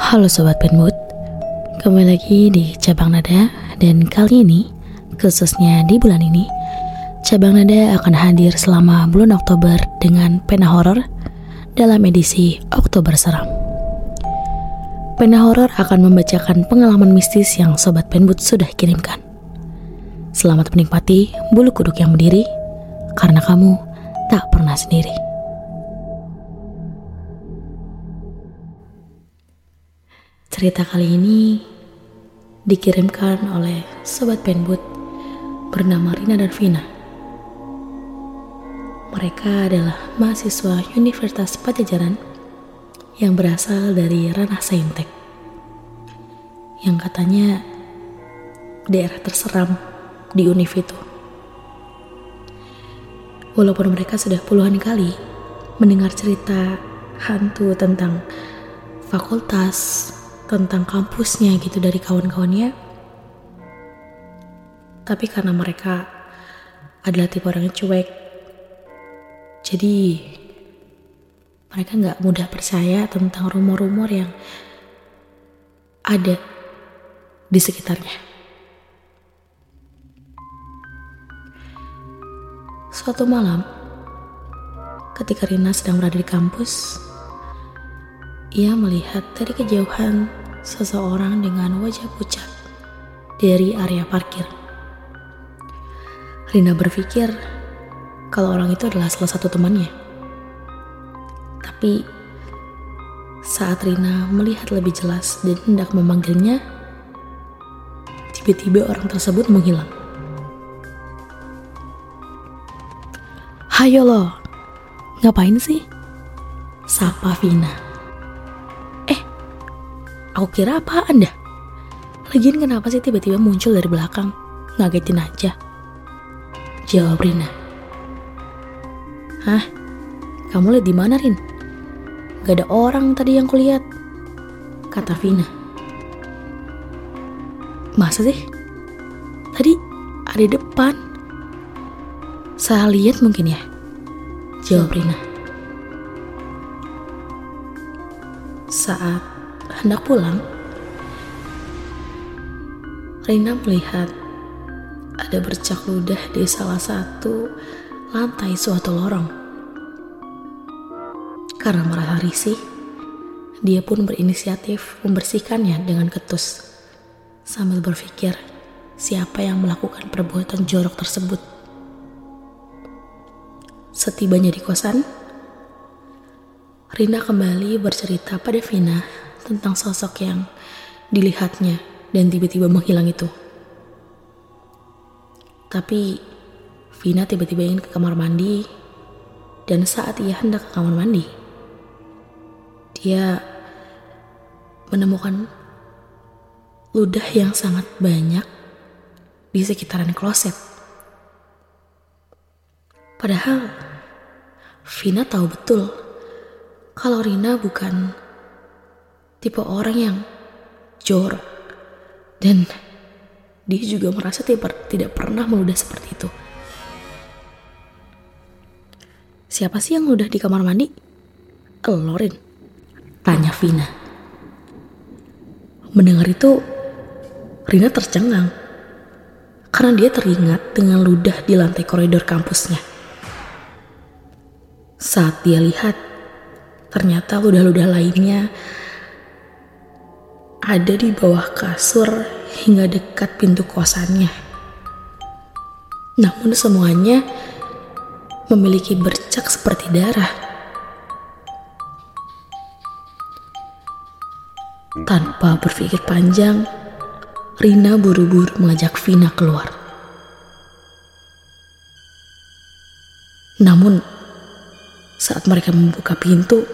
Halo Sobat Penmood, kembali lagi di Cabang Nada dan kali ini, khususnya di bulan ini, Cabang Nada akan hadir selama bulan Oktober dengan pena horor dalam edisi Oktober Seram. Pena horor akan membacakan pengalaman mistis yang Sobat Penmood sudah kirimkan. Selamat menikmati bulu kuduk yang berdiri, karena kamu tak pernah sendiri. Cerita kali ini dikirimkan oleh Sobat Penbut bernama Rina dan Vina. Mereka adalah mahasiswa Universitas Pajajaran yang berasal dari ranah saintek. Yang katanya daerah terseram di univ itu. Walaupun mereka sudah puluhan kali mendengar cerita hantu tentang fakultas, tentang kampusnya gitu dari kawan-kawannya. Tapi karena mereka adalah tipe orang yang cuek, jadi mereka nggak mudah percaya tentang rumor-rumor yang ada di sekitarnya. Suatu malam, ketika Rina sedang berada di kampus, ia melihat dari kejauhan seseorang dengan wajah pucat dari area parkir. Rina berpikir kalau orang itu adalah salah satu temannya. Tapi saat Rina melihat lebih jelas dan hendak memanggilnya, tiba-tiba orang tersebut menghilang. Hayo lo, ngapain sih? Sapa Vina. Aku kira apaan dah? Lagian kenapa sih tiba-tiba muncul dari belakang? Ngagetin aja. Jawab Rina. Hah? Kamu lihat di mana, Rin? Gak ada orang tadi yang kulihat. Kata Vina. Masa sih? Tadi ada depan. Saya lihat mungkin ya. Jawab Rina. Saat hendak pulang, Rina melihat ada bercak ludah di salah satu lantai suatu lorong. Karena merasa risih, dia pun berinisiatif membersihkannya dengan ketus sambil berpikir siapa yang melakukan perbuatan jorok tersebut. Setibanya di kosan, Rina kembali bercerita pada Vina tentang sosok yang dilihatnya dan tiba-tiba menghilang itu. Tapi Vina tiba-tiba ingin ke kamar mandi dan saat ia hendak ke kamar mandi, dia menemukan ludah yang sangat banyak di sekitaran kloset. Padahal Vina tahu betul kalau Rina bukan tipe orang yang jorok dan dia juga merasa tidak, tidak pernah meludah seperti itu. Siapa sih yang ludah di kamar mandi? Elorin, tanya Vina. Mendengar itu, Rina tercengang karena dia teringat dengan ludah di lantai koridor kampusnya. Saat dia lihat, ternyata ludah-ludah lainnya ada di bawah kasur hingga dekat pintu kosannya. Namun semuanya memiliki bercak seperti darah. Tanpa berpikir panjang, Rina buru-buru mengajak Vina keluar. Namun, saat mereka membuka pintu,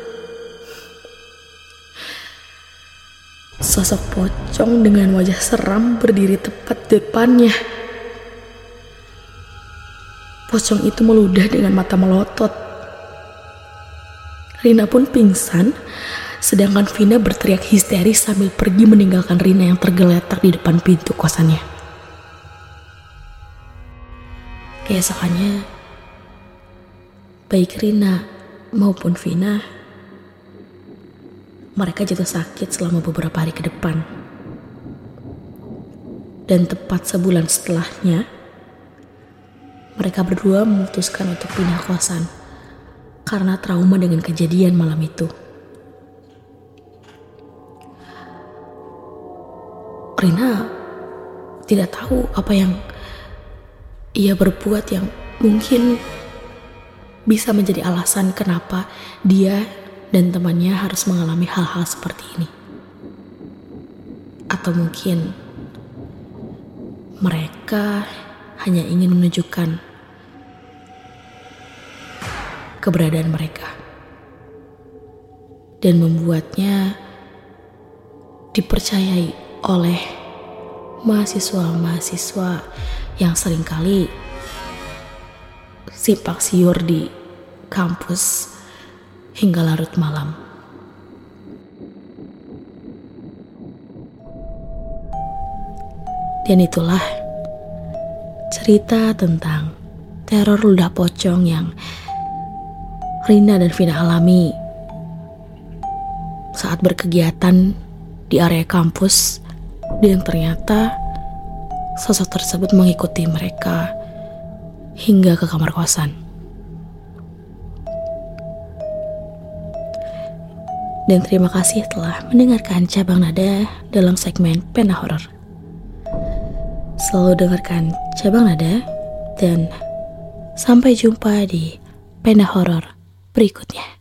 Sosok pocong dengan wajah seram berdiri tepat depannya. Pocong itu meludah dengan mata melotot. Rina pun pingsan, sedangkan Vina berteriak histeris sambil pergi meninggalkan Rina yang tergeletak di depan pintu kosannya. Keesokannya, baik Rina maupun Vina mereka jatuh sakit selama beberapa hari ke depan. Dan tepat sebulan setelahnya, mereka berdua memutuskan untuk pindah kosan karena trauma dengan kejadian malam itu. Rina tidak tahu apa yang ia berbuat yang mungkin bisa menjadi alasan kenapa dia dan temannya harus mengalami hal-hal seperti ini. Atau mungkin mereka hanya ingin menunjukkan keberadaan mereka dan membuatnya dipercayai oleh mahasiswa-mahasiswa yang sering kali simpak siur di kampus hingga larut malam. Dan itulah cerita tentang teror ludah pocong yang Rina dan Vina alami saat berkegiatan di area kampus dan ternyata sosok tersebut mengikuti mereka hingga ke kamar kosan. Dan terima kasih telah mendengarkan cabang nada dalam segmen Pena Horor. Selalu dengarkan cabang nada dan sampai jumpa di Pena Horor berikutnya.